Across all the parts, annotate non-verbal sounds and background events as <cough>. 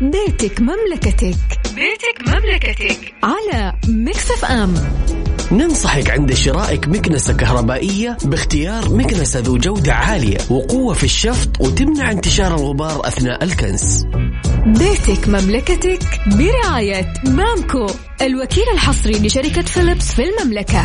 بيتك مملكتك. بيتك مملكتك. على Mix FM. ننصحك عند شرائك مكنسة كهربائية باختيار مكنسة ذو جودة عالية وقوة في الشفط وتمنع انتشار الغبار أثناء الكنس. بيتك مملكتك برعاية بامكو الوكيل الحصري لشركة فيليبس في المملكة.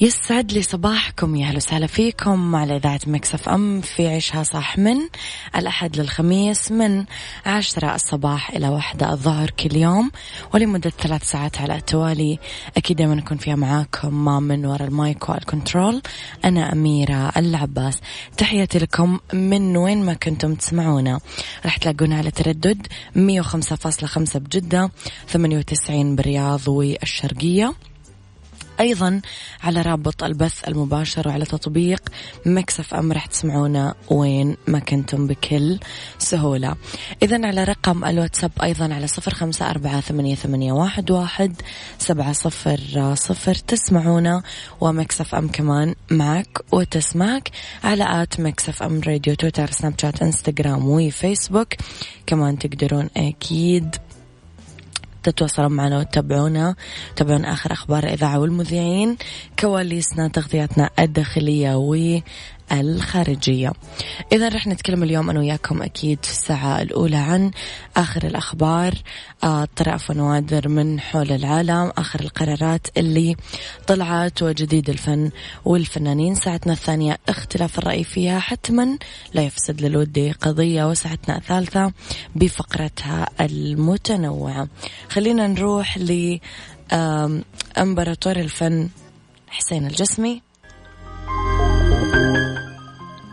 يسعد لي صباحكم يا أهلا وسهلا فيكم على إذاعة Mix FM في عيشها صح من الأحد للخميس من عشرة الصباح إلى واحدة الظهر كل يوم. ولمدة ثلاث ساعات على التوالي أكيد دائما نكون فيها معاكم من وراء ال mic وال control أنا أميرة العباس. تحياتي لكم من وين ما كنتم تسمعونا. راح تلاقونا على تردد 105.5 بجدة 98 بالرياض والشرقية. أيضا على رابط البث المباشر وعلى تطبيق Mix FM راح تسمعونا وين ما كنتم بكل سهولة. اذا على رقم الواتساب أيضا على صفر خمسة أربعة ثمانية, ثمانية واحد, واحد سبعة صفر صفر تسمعونا و Mix FM كمان معك وتسمعك على at Mix FM Radio تويتر سناب شات إنستغرام وفيسبوك. كمان تقدرون أكيد تتواصلون معنا وتتابعونا. تابعون آخر أخبار الإذاعة والمذيعين. كواليسنا تغطياتنا الداخلية الخارجية. إذا رح نتكلم اليوم أنا وياكم أكيد في الساعة الأولى عن آخر الأخبار آه، طرائف ونوادر من حول العالم آخر القرارات اللي طلعت وجديد الفن والفنانين. ساعتنا الثانية اختلاف الرأي فيها حتما لا يفسد للودي قضية وساعتنا الثالثة بفقرتها المتنوعة. خلينا نروح ل آم، أمبراطور الفن حسين الجسمي.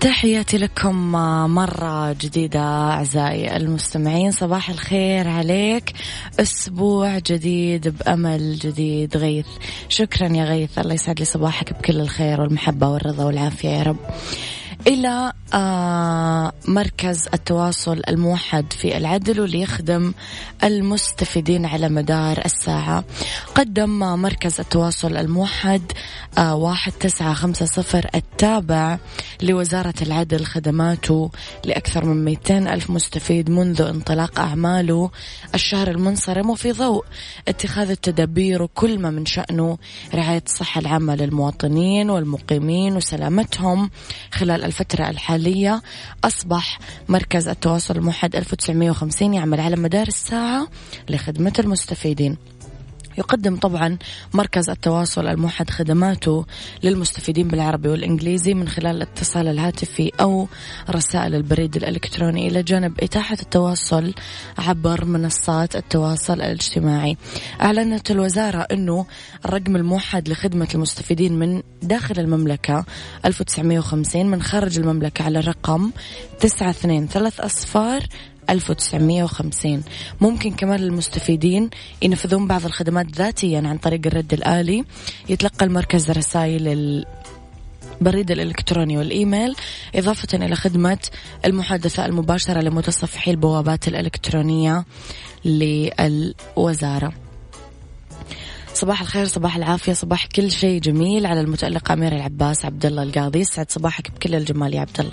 تحياتي لكم مرة جديدة أعزائي المستمعين. صباح الخير عليك. أسبوع جديد بأمل جديد. غيث. شكرا يا غيث. الله يسعد لي صباحك بكل الخير والمحبة والرضا والعافية يا رب. إلى آه مركز التواصل الموحد في العدل واللي يخدم المستفيدين على مدار الساعة. قدم مركز التواصل الموحد آه واحد تسعة خمسة صفر التابع لوزارة العدل. خدماته لأكثر من 200 ألف مستفيد منذ انطلاق أعماله الشهر المنصرم وفي ضوء اتخاذ التدابير وكل ما من شأنه رعاية الصحة العامة للمواطنين والمقيمين وسلامتهم خلال الفترة الحالية أصبح مركز التواصل الموحد 1950 يعمل على مدار الساعة لخدمة المستفيدين. يقدم طبعا مركز التواصل الموحد خدماته للمستفيدين بالعربي والإنجليزي من خلال الاتصال الهاتفي أو رسائل البريد الإلكتروني إلى جانب إتاحة التواصل عبر منصات التواصل الاجتماعي. أعلنت الوزارة أنه الرقم الموحد لخدمة المستفيدين من داخل المملكة 1950 من خارج المملكة على الرقم 92 ثلاث أصفار 1950 ممكن كمان المستفيدين ينفذون بعض الخدمات ذاتيا عن طريق الرد الآلي. يتلقى المركز رسائل البريد الإلكتروني والإيميل إضافة إلى خدمة المحادثة المباشرة لمتصفحي البوابات الإلكترونية للوزارة. صباح الخير صباح العافية صباح كل شيء جميل على المتألق أمير العباس عبد الله القاضي. سعد صباحك بكل الجمال يا عبد الله.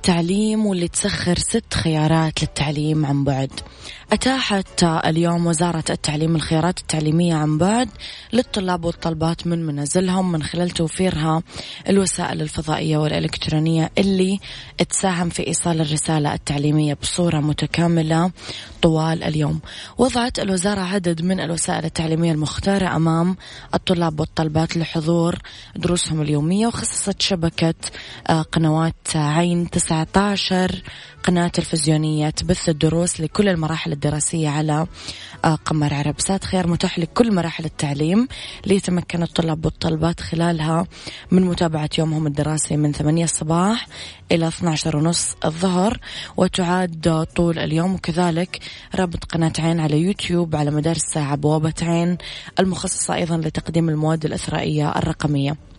التعليم واللي تسخر ست خيارات للتعليم عن بعد. أتاحت اليوم وزارة التعليم الخيارات التعليمية عن بعد للطلاب والطلبات من منازلهم من خلال توفيرها الوسائل الفضائية والإلكترونية اللي تساهم في إيصال الرسالة التعليمية بصورة متكاملة طوال اليوم. وضعت الوزارة عدد من الوسائل التعليمية المختارة أمام الطلاب والطلبات لحضور دروسهم اليومية وخصصت شبكة آه، قنوات عين 19 قناة تلفزيونية تبث الدروس لكل المراحل الدراسية على آه، قمر عرب. سات خيار متاح لكل مراحل التعليم ليتمكن الطلاب والطلبات خلالها من متابعة يومهم الدراسي من 8 الصباح إلى 12 ونص الظهر وتعاد طول اليوم. وكذلك رابط قناة عين على يوتيوب على مدار الساعة بوابة عين المخصصة أيضا لتقديم المواد الإثرائية الرقمية.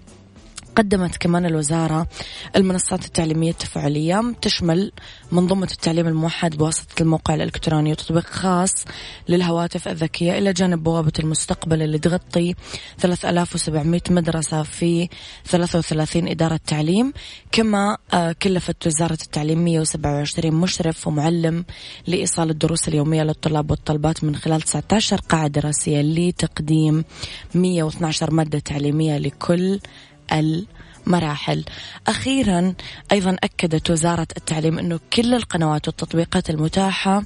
قدمت كمان الوزارة المنصات التعليمية التفاعلية تشمل منظومة التعليم الموحد بواسطة الموقع الإلكتروني وتطبيق خاص للهواتف الذكية إلى جانب بوابة المستقبل اللي تغطي 3700 مدرسة في 33 إدارة تعليم كما آه، كلفت وزارة التعليم 127 مشرف ومعلم لإيصال الدروس اليومية للطلاب والطلبات من خلال 19 قاعة دراسية لتقديم 112 مادة تعليمية لكل المراحل. أخيرا أيضا أكدت وزارة التعليم أنه كل القنوات والتطبيقات المتاحة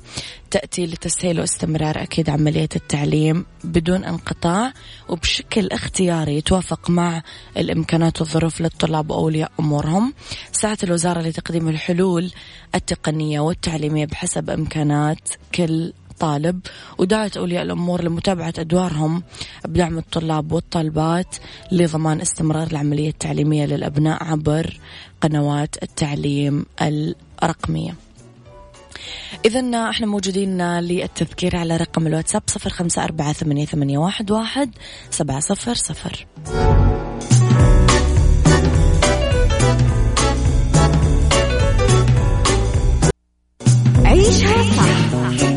تأتي لتسهيل واستمرار أكيد عملية التعليم بدون انقطاع وبشكل اختياري يتوافق مع الإمكانات والظروف للطلاب وأولياء أمورهم. سعت الوزارة لتقديم الحلول التقنية والتعليمية بحسب إمكانات كل طالب ودعت أولياء الأمور لمتابعة أدوارهم بدعم الطلاب والطالبات لضمان استمرار العملية التعليمية للأبناء عبر قنوات التعليم الرقمية. إذا إحنا موجودين للتذكير على رقم الواتساب صفر خمسة أربعة ثمانية, ثمانية واحد, واحد سبعة صفر صفر. عيشها صح.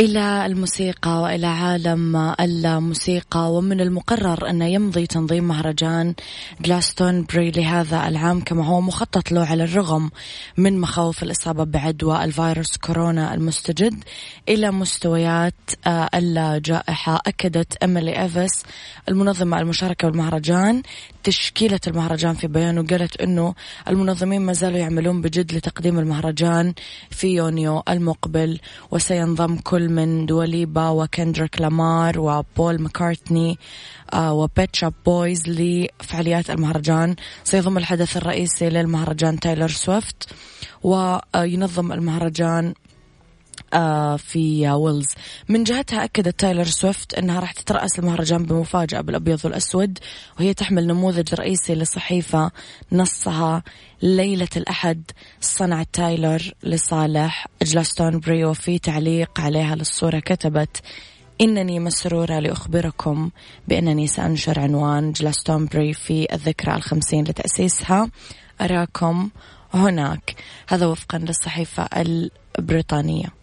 إلى الموسيقى وإلى عالم الموسيقى ومن المقرر أن يمضي تنظيم مهرجان جلاستون بري لهذا العام كما هو مخطط له على الرغم من مخاوف الإصابة بعدوى الفيروس كورونا المستجد إلى مستويات آه، الجائحة أكدت إيميلي إيفيس المنظمة المشاركة بالمهرجان تشكيلة المهرجان في بيان وقالت أنه المنظمين ما زالوا يعملون بجد لتقديم المهرجان في يونيو المقبل وسينضم كل من دوا ليبا وكندريك لامار وبول ماكارتني آه، وبيتش بويز لفعاليات المهرجان. سيضم الحدث الرئيسي للمهرجان تايلر سويفت وينظم المهرجان في ويلز. من جهتها أكدت تايلر سويفت أنها راح تترأس المهرجان بمفاجأة بالأبيض والأسود وهي تحمل نموذج رئيسي لصحيفة نصها ليلة الأحد صنع تايلر لصالح جلاستون بري وفي تعليق عليها للصورة كتبت إنني مسرورة لأخبركم بأنني سأنشر عنوان جلاستون بري في الذكرى الخمسين لتأسيسها. أراكم هناك. هذا وفقا للصحيفة البريطانية.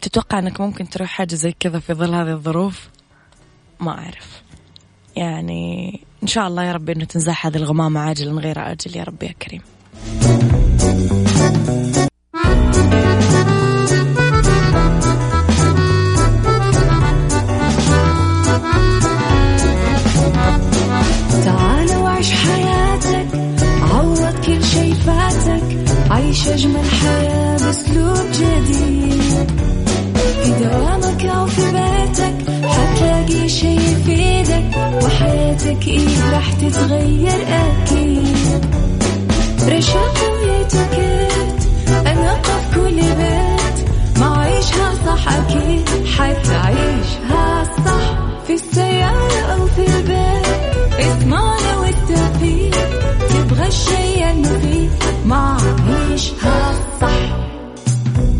تتوقع أنك ممكن تروح حاجة زي كذا في ظل هذه الظروف؟ ما أعرف. يعني إن شاء الله يا رب أنه تنزاح هذه الغمامة عاجلا غير آجل يا رب يا كريم. إيه راح تتغير أكيد؟ رشاق ويتوكيت أنا قف كل بيت. ما عيشها صح أكيد. حتعيشها صح في السيارة أو في البيت. اسمعنا والتوفيق. تبغى الشي المفيد ما عيشها صح.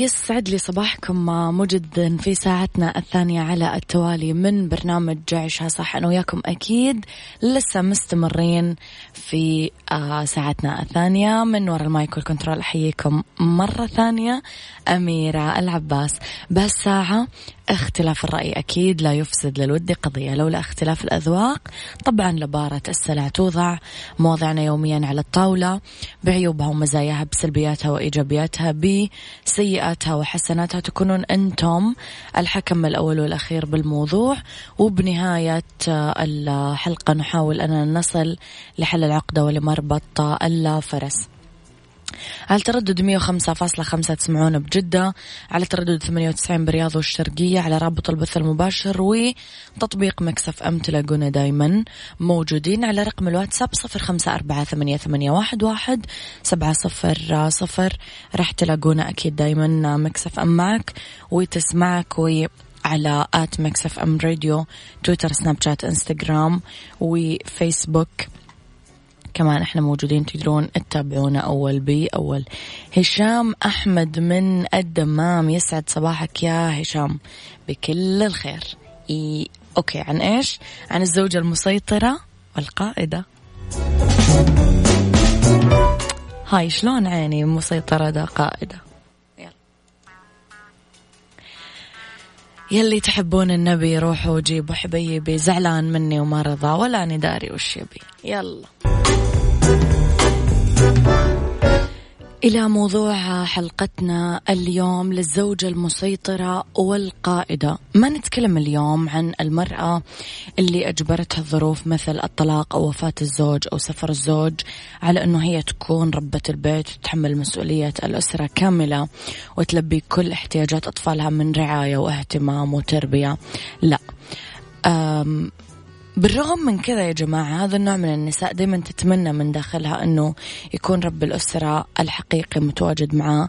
ويسعد لي صباحكم مجددا في ساعتنا الثانية على التوالي من برنامج عيشها صح. أنا وياكم أكيد لسه مستمرين في آه، ساعتنا الثانية. من وراء ال mic وال control أحييكم مرة ثانية أميرة العباس. بهالساعة اختلاف الرأي أكيد لا يفسد للود قضية لولا اختلاف الأذواق طبعا لبارة السلع توضع مواضعنا يوميا على الطاولة بعيوبها ومزاياها بسلبياتها وإيجابياتها بسيئاتها وحسناتها تكونون أنتم الحكم الأول والأخير بالموضوع. وبنهاية الحلقة نحاول أن نصل لحل العقدة ولمربط الفرس. على تردد 105.5 تسمعونا بجدة. على تردد 98 بالرياض والشرقية. على رابط البث المباشر وتطبيق Mix FM تلاقونا دايما موجودين. على رقم الواتساب 0548811700 سبعة صفر صفر. راح تلاقونا أكيد دايما Mix FM معك وتسمعك وي على at Mix FM Radio تويتر سناب شات إنستغرام وفيسبوك. كمان إحنا موجودين تقدرون تتابعونا أول بأول هشام أحمد من الدمام يسعد صباحك يا هشام. بكل الخير. إي okay عن إيش؟ عن الزوجة المسيطرة والقائدة. هاي شلون عيني مسيطرة دا قائدة؟ يلي تحبون النبي روحوا وجيبوا حبيبي زعلان مني وما رضى ولا أنا داري وش يبي. يلا. إلى موضوع حلقتنا اليوم للزوجة المسيطرة والقائدة. ما نتكلم اليوم عن المرأة اللي أجبرتها الظروف مثل الطلاق أو وفاة الزوج أو سفر الزوج على أنه هي تكون ربة البيت وتتحمل مسؤولية الأسرة كاملة وتلبي كل احتياجات أطفالها من رعاية واهتمام وتربية. لا. بالرغم من كذا يا جماعة هذا النوع من النساء دائما تتمنى من داخلها أنه يكون رب الأسرة الحقيقي متواجد معاه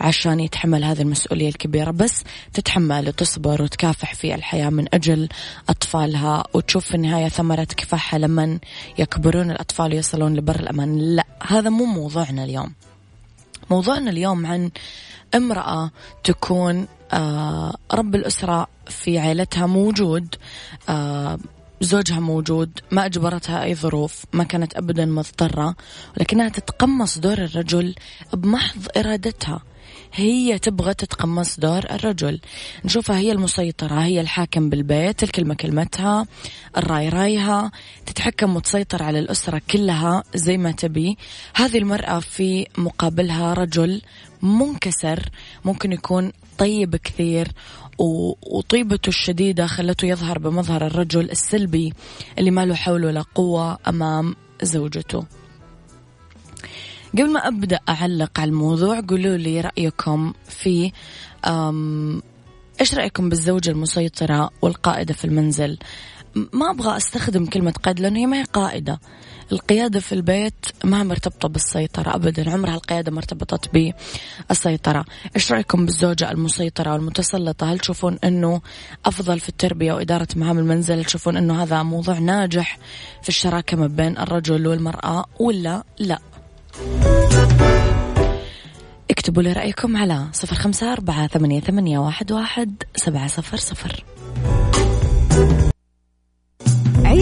عشان يتحمل هذه المسؤولية الكبيرة. بس تتحمل وتصبر وتكافح في الحياة من أجل أطفالها وتشوف في النهاية ثمرة كفاحها لما يكبرون الأطفال ويصلون لبر الأمان. لا هذا مو موضوعنا اليوم. موضوعنا اليوم عن امرأة تكون آه رب الأسرة في عائلتها موجود آه زوجها موجود ما أجبرتها أي ظروف ما كانت أبدا مضطرة ولكنها تتقمص دور الرجل بمحض إرادتها. هي تبغى تتقمص دور الرجل. نشوفها هي المسيطرة هي الحاكم بالبيت الكلمة كلمتها الرأي رأيها تتحكم وتسيطر على الأسرة كلها زي ما تبي. هذه المرأة في مقابلها رجل منكسر ممكن يكون طيب كثير وطيبته الشديدة خلته يظهر بمظهر الرجل السلبي اللي ما له حول ولا قوة أمام زوجته. قبل ما أبدأ أعلق على الموضوع قولوا لي رأيكم في إيش رأيكم بالزوجة المسيطرة والقائدة في المنزل؟ ما أبغى أستخدم كلمة قائد لأنه هي ما هي قائدة. القيادة في البيت ما مرتبطة بالسيطرة أبدا عمرها القيادة ما ارتبطت بالسيطرة. إيش رأيكم بالزوجة المسيطرة والمتسلطة؟ هل تشوفون أنه أفضل في التربية وإدارة مهام المنزل؟ هل تشوفون أنه هذا موضوع ناجح في الشراكة ما بين الرجل والمرأة ولا لا؟ اكتبوا لي رأيكم على صفر خمسة أربعة ثمانية, ثمانية واحد, واحد سبعة صفر صفر.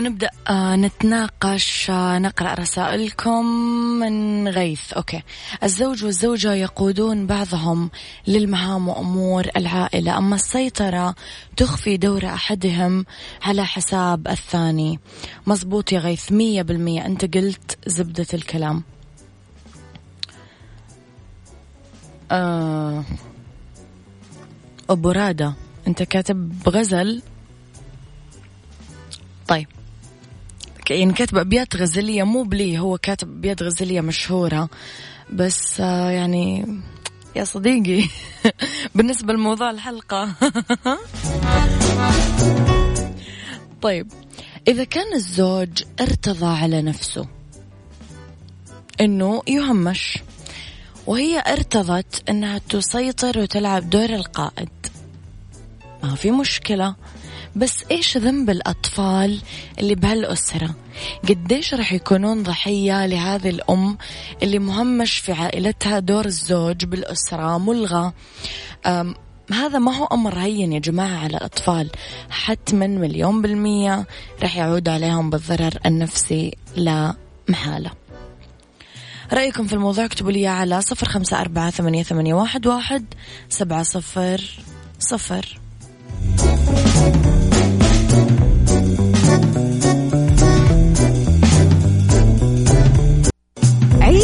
نبدأ آه، نتناقش آه، نقرأ رسائلكم من غيث. أوكي. الزوج والزوجة يقودون بعضهم للمهام وأمور العائلة. أما السيطرة تخفي دور أحدهم على حساب الثاني. مزبوط يا غيث مية بالمية. أنت قلت زبدة الكلام. آه أبو رادة. أنت كاتب غزل. طيب. يعني كاتب أبيات غزلية مو بلي هو كاتب أبيات غزلية مشهورة. بس آه، يعني يا صديقي <laughs> بالنسبة لموضوع الحلقة. <laughs> طيب إذا كان الزوج ارتضى على نفسه إنه يهمش وهي ارتضت إنها تسيطر وتلعب دور القائد ما في مشكلة. بس إيش ذنب الأطفال اللي بهالأسرة؟ قديش رح يكونون ضحية لهذه الأم اللي مهمش في عائلتها دور الزوج بالأسرة ملغى. هذا ما هو أمر هين يا جماعة على الأطفال. حتما مليون بالمية رح يعود عليهم بالضرر النفسي لا محالة. رأيكم في الموضوع اكتبوا لي على صفر خمسة أربعة ثمانية, ثمانية واحد, واحد سبعة صفر صفر.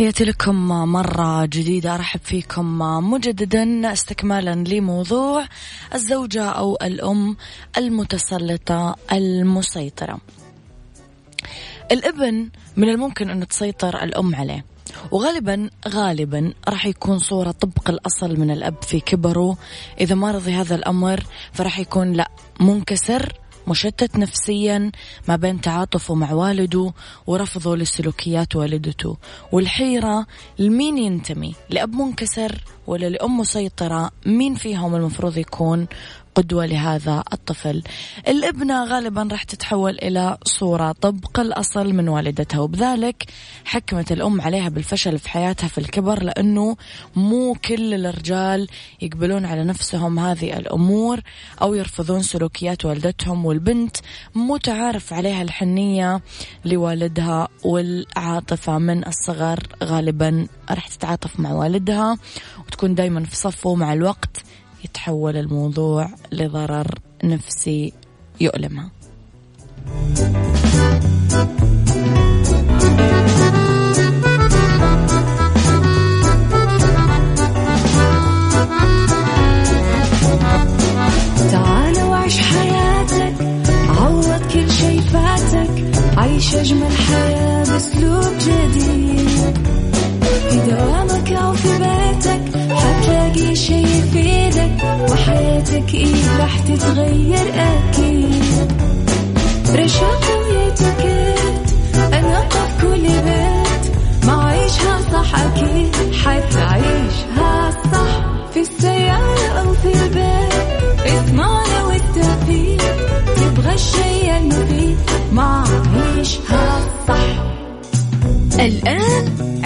تحياتي لكم مرة جديدة. أرحب فيكم مجددا استكمالا لموضوع الزوجة أو الأم المتسلطة المسيطرة. الابن من الممكن أن تسيطر الأم عليه وغالبا غالبا راح يكون صورة طبق الأصل من الأب في كبره. إذا ما رضي هذا الأمر فراح يكون لا منكسر مشتت نفسيا ما بين تعاطفه مع والده ورفضه لسلوكيات والدته. والحيرة لمين ينتمي؟ لأب منكسر ولا لأم مسيطرة؟ مين فيهم المفروض يكون قدوة لهذا الطفل. الابنة غالبا راح تتحول إلى صورة طبق الأصل من والدتها وبذلك حكمت الأم عليها بالفشل في حياتها في الكبر لأنه مو كل الرجال يقبلون على نفسهم هذه الأمور أو يرفضون سلوكيات والدتهم والبنت متعارف عليها الحنية لوالدها والعاطفة من الصغر غالبا راح تتعاطف مع والدها وتكون دايما في صفه مع الوقت. يتحول الموضوع لضرر نفسي يؤلمها تعال وعيش حياتك عوض كل شي فاتك عيش أجمل حياة بأسلوب جديد. راح تتغير أكيد. رشاق ويتوكيت أنا كل بيت. ما عيشها صح أكيد حتعيشها صح. في السيارة أو في البيت اسمعنا والتوفيق. تبغى الشي المفيد ما عيشها صح. الآن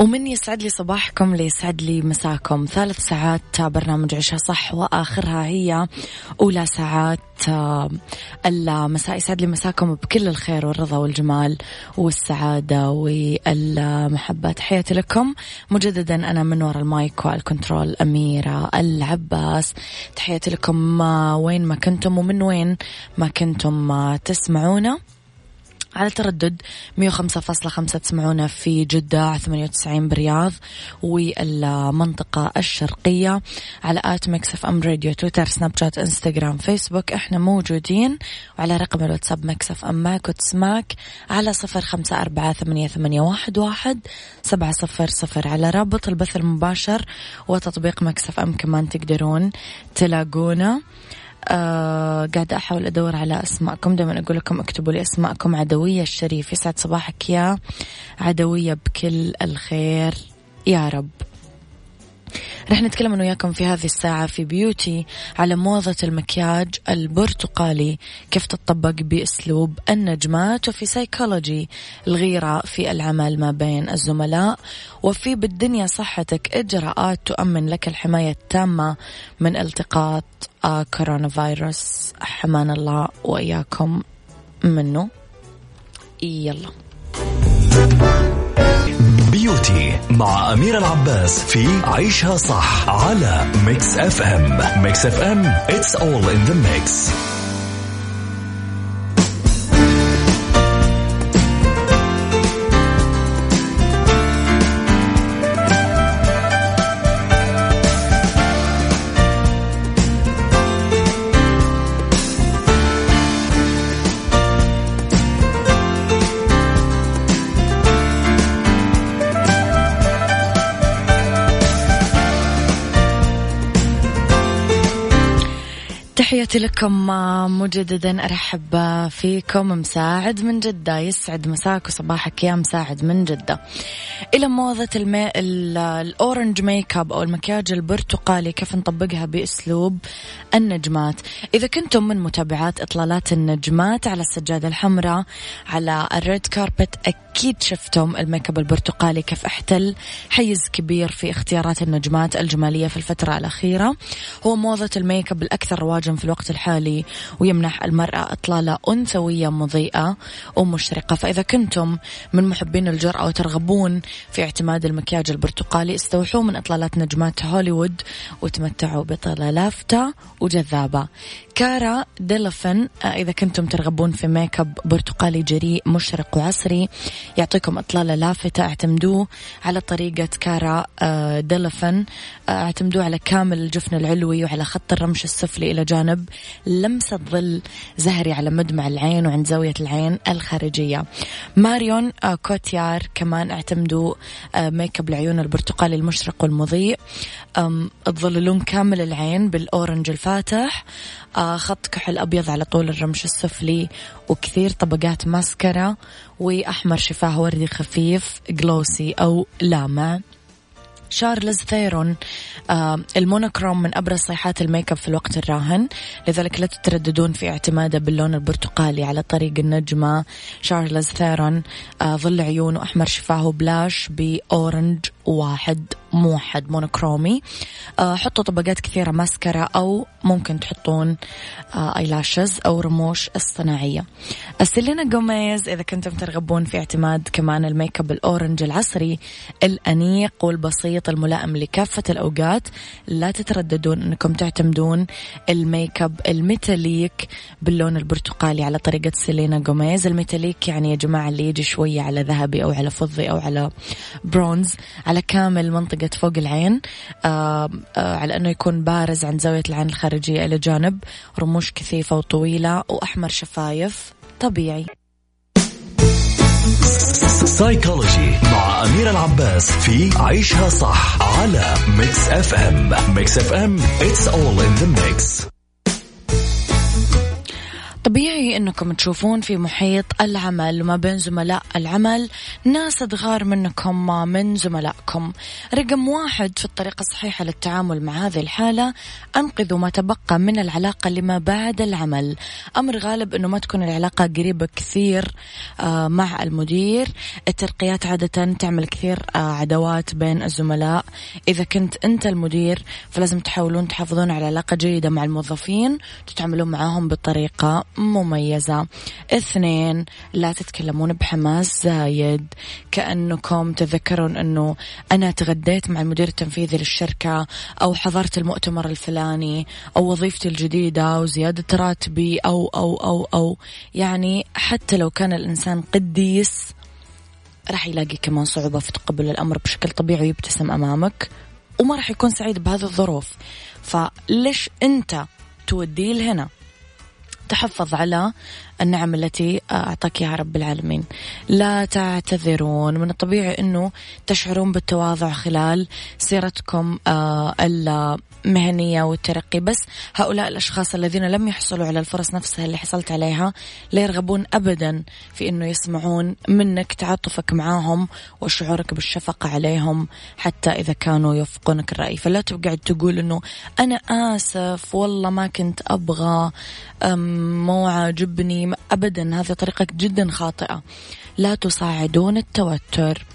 ومن يسعد لي صباحكم ليسعد لي مساكم. ثلاث ساعات برنامج عيشها صح وآخرها هي أولى ساعات آه، المساء يسعد لي مساكم بكل الخير والرضا والجمال والسعادة والمحبة. تحياتي لكم. مجددا أنا من وراء ال mic وال control أميرة العباس. تحياتي لكم آه، وين ما كنتم ومن وين ما كنتم آه، تسمعونا. على تردد 105.5 تسمعونا في جدة 98 برياض والمنطقة الشرقية على at Mix FM Radio تويتر سناب شات إنستغرام فيسبوك. إحنا موجودين وعلى رقم الواتساب Mix FM معاك وتسمعك على صفر خمسة أربعة ثمانية, ثمانية واحد, واحد سبعة صفر صفر على رابط البث المباشر وتطبيق FM كمان تقدرون تلاقونا. آه قاعدة أحاول أدور على أسماءكم. دائما أقول لكم اكتبوا لي أسماءكم. عدوية الشريف يسعد صباحك يا عدوية بكل الخير. يا رب. رح نتكلم أنا وياكم في هذه الساعة في beauty على موضة المكياج البرتقالي. كيف تطبق بأسلوب النجمات؟ وفي سيكولوجي الغيرة في العمل ما بين الزملاء. وفي دنيا صحتك إجراءات تؤمن لك الحماية التامة من التقاط كورونا فيروس حمان الله وإياكم منه. يلا. Beauty مع أميرة العباس في عيشها صح على Mix FM Mix F M it's all in the mix. تحياتي لكم مجددا أرحب فيكم. مساعد من جدة يسعد مساك وصباحك يا مساعد من جدة. إلى موضة المي... ال- ال orange makeup أو المكياج البرتقالي كيف نطبقها بأسلوب النجمات؟ إذا كنتم من متابعات إطلالات النجمات على السجادة الحمراء على ال red carpet أكيد شفتم الميك أب البرتقالي كيف احتل. حيز كبير في اختيارات النجمات الجمالية في الفترة الأخيرة. هو موضة الميك أب الأكثر رواجا في الوقت الحالي ويمنح المرأة إطلالة أنثوية مضيئة ومشرقة. فإذا كنتم من محبين الجرأة وترغبون في اعتماد المكياج البرتقالي استوحوا من إطلالات نجمات هوليوود وتمتعوا بطلة لافتة وجذابة. كارا ديليفين إذا كنتم ترغبون في ميك اب برتقالي جريء مشرق وعصري يعطيكم إطلالة لافتة. اعتمدوه على طريقة كارا آه، ديليفين. آه، اعتمدوه على كامل الجفن العلوي وعلى خط الرمش السفلي إلى جانب لمسة ظل زهري على مدمع العين وعند زاوية العين الخارجية. ماريون آه، كوتيار كمان اعتمدوا آه، ميك اب العيون البرتقالي المشرق والمضيء. تظللون كامل العين بال orange الفاتح. آه، خط كحل أبيض على طول الرمش السفلي وكثير طبقات ماسكرا وأحمر شفاه وردي خفيف glossy أو لامع. تشارليز ثيرون آه ال monochrome من أبرز صيحات الميك أب في الوقت الراهن. لذلك لا تترددون في اعتماده باللون البرتقالي على طريقة النجمة. تشارليز ثيرون آه ظل عيون وأحمر شفاه blush ب orange واحد موحد مونوكرومي آه حطوا طبقات كثيرة ماسكرا أو ممكن تحطون آه eyelashes أو رموش اصطناعية سيلينا جوميز إذا كنتم ترغبون في اعتماد كمان ال makeup ال orange العصري الأنيق والبسيط الملائم لكافة الأوقات لا تترددون أنكم تعتمدون ال makeup ال metallic باللون البرتقالي على طريقة سيلينا جوميز. ال metallic يعني يا جماعة اللي يجي شوية على ذهبي أو على فضي أو على برونز. على كامل منطقة فوق العين آه على أنه يكون بارز عند زاوية العين الخارجية إلى جانب رموش كثيفة وطويلة وأحمر شفايف طبيعي. سايكولوجي مع أميرة العباس في عيشها صح على Mix FM Mix FM it's all in the mix. طبيعي إنكم تشوفون في محيط العمل وما بين زملاء العمل ناس تغار منكم من زملائكم. رقم واحد في الطريقة الصحيحة للتعامل مع هذه الحالة أنقذوا ما تبقى من العلاقة لما بعد العمل. أمر غالب إنه ما تكون العلاقة قريبة كثير آه، مع المدير. الترقيات عادة تعمل كثير آه، عداوات بين الزملاء. إذا كنت أنت المدير فلازم تحاولون تحافظون على علاقة جيدة مع الموظفين تتعاملون معهم بطريقة مميزة. اثنين لا تتكلمون بحماس زايد. كأنكم تذكرون أنه أنا تغديت مع المدير التنفيذي للشركة أو حضرت المؤتمر الفلاني أو وظيفتي الجديدة وزيادة راتبي أو أو أو أو. يعني حتى لو كان الإنسان قديس راح يلاقي كمان صعوبة في تقبل الأمر بشكل طبيعي ويبتسم أمامك وما راح يكون سعيد بهذه الظروف. فليش أنت توديه لهنا؟ تحفظ على النعم التي أعطاك إياها رب العالمين. لا تعتذرون من الطبيعي أنه تشعرون بالتواضع خلال سيرتكم آه، المهنية والترقي. بس هؤلاء الأشخاص الذين لم يحصلوا على الفرص نفسها اللي حصلت عليها لا يرغبون أبدا في أنه يسمعون منك تعاطفك معاهم وشعورك بالشفقة عليهم حتى إذا كانوا يوافقونك الرأي. فلا تقعد تقول أنه أنا آسف والله ما كنت أبغى مو عاجبني أبدا هذه طريقة جدا خاطئة. لا تصاعدون التوتر.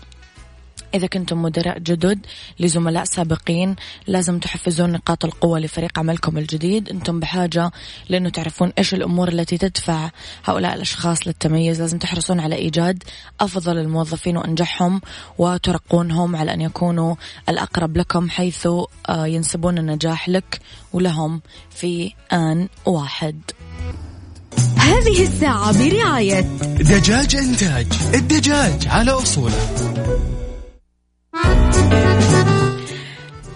إذا كنتم مدراء جدد لزملاء سابقين لازم تحفزون نقاط القوة لفريق عملكم الجديد. أنتم بحاجة لأنه تعرفون إيش الأمور التي تدفع هؤلاء الأشخاص للتميز. لازم تحرصون على إيجاد أفضل الموظفين وأنجحهم وترقونهم على أن يكونوا الأقرب لكم حيث آه، ينسبون النجاح لك ولهم في آن واحد. هذه الساعة برعاية دجاج إنتاج الدجاج على أصوله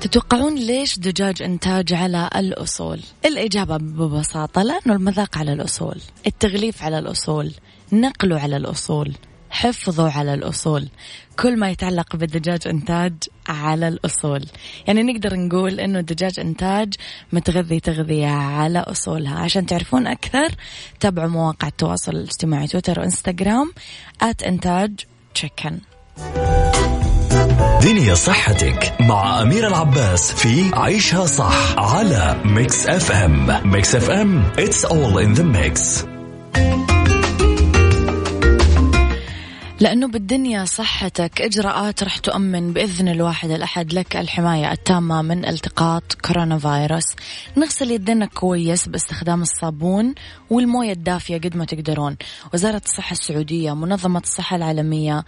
تتوقعون ليش دجاج إنتاج على الأصول؟ الإجابة ببساطة لأنه المذاق على الأصول التغليف على الأصول نقله على الأصول حفظه على الأصول. كل ما يتعلق بالدجاج إنتاج على الأصول. يعني نقدر نقول أنه الدجاج إنتاج متغذي تغذية على أصولها. عشان تعرفون أكثر تابعوا مواقع التواصل الاجتماعي تويتر وإنستغرام at Entaj Chicken دنيا صحتك مع أميرة العباس في عيشها صح على Mix FM Mix FM it's all in the mix. لأنه بالدنيا صحتك إجراءات رح تؤمن بإذن الواحد الأحد لك الحماية التامة من التقاط كورونا فيروس. نغسل يدنا كويس باستخدام الصابون والموية الدافية قد ما تقدرون. وزارة الصحة السعودية منظمة الصحة العالمية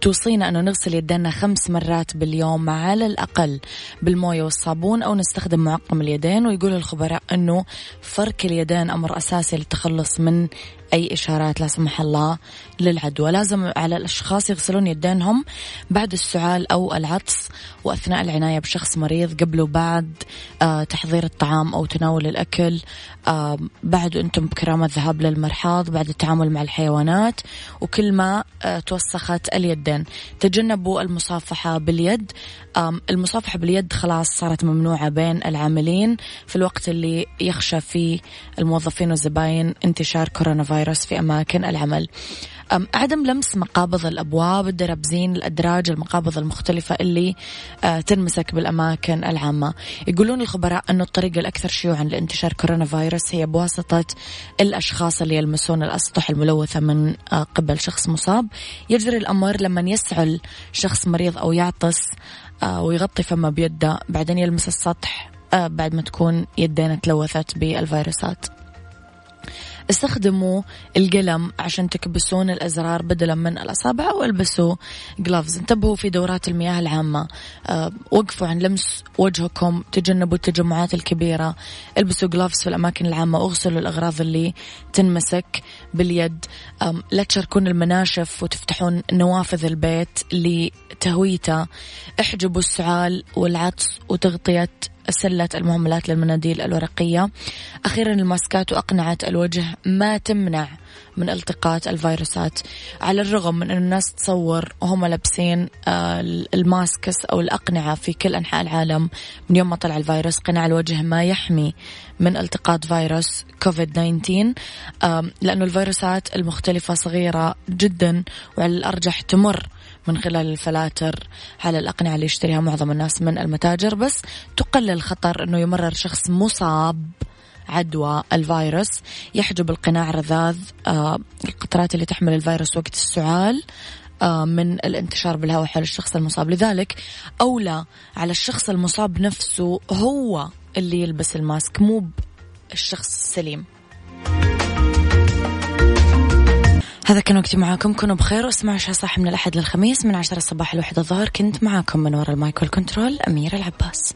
توصينا أنه نغسل يدنا خمس مرات باليوم على الأقل بالموية والصابون أو نستخدم معقم اليدين. ويقول الخبراء أنه فرك اليدين أمر أساسي للتخلص من أي إشارات لا سمح الله للعدوى. لا لازم على الأشخاص يغسلون يدينهم بعد السعال أو العطس وأثناء العناية بشخص مريض قبل وبعد آه تحضير الطعام أو تناول الأكل. آه بعد أنتم بكرامة الذهاب للمرحاض بعد التعامل مع الحيوانات وكل ما آه توسخت اليدين. تجنبوا المصافحة باليد. المصافحة باليد خلاص صارت ممنوعة بين العاملين في الوقت اللي يخشى فيه الموظفين والزباين انتشار كورونا فيروس في أماكن العمل. عدم لمس مقابض الأبواب الدرابزين الأدراج المقابض المختلفة اللي آه، تنمسك بالأماكن العامة. يقولون الخبراء أنه الطريقة الأكثر شيوعا لانتشار كورونا فيروس هي بواسطة الأشخاص اللي يلمسون الأسطح الملوثة من آه، قبل شخص مصاب. يجري الأمر لما يسعل شخص مريض أو يعطس آه، ويغطي فمه بيده بعدين يلمس السطح بعد ما تكون يدينا تلوثت بالفيروسات. استخدموا القلم عشان تكبسون الأزرار بدلا من الأصابع أو البسوا جلافز انتبهوا في دورات المياه العامة. أه وقفوا عن لمس وجهكم تجنبوا التجمعات الكبيرة. البسوا جلافز في الأماكن العامة اغسلوا الأغراض اللي تنمسك. باليد. لا تشاركون المناشف وتفتحون نوافذ البيت لتهويته احجبوا السعال والعطس وتغطية سلة المهملات للمناديل الورقية. أخيرا الماسكات وأقنعة الوجه ما تمنع من التقاط الفيروسات. على الرغم من أن الناس تصور وهم لابسين آه، ال masks أو الأقنعة في كل أنحاء العالم من يوم ما طلع الفيروس قناع الوجه ما يحمي من التقاط فيروس كوفيد 19 لأنه الفيروسات المختلفة صغيرة جدا وعلى الأرجح تمر من خلال الفلاتر على الأقنعة اللي يشتريها معظم الناس من المتاجر. بس تقلل خطر أنه يمرر شخص مصاب عدوى الفيروس يحجب القناع رذاذ آه، القطرات اللي تحمل الفيروس وقت السعال آه، من الانتشار بالهواء حول الشخص المصاب. لذلك أولى على الشخص المصاب نفسه هو اللي يلبس الماسك مو الشخص السليم. هذا كان وقتي معاكم كونوا بخير واسمعوا عشاء صح من الأحد للخميس من عشرة الصباح لوحدة الظهر. كنت معاكم من وراء المايك والكنترول أميرة العباس.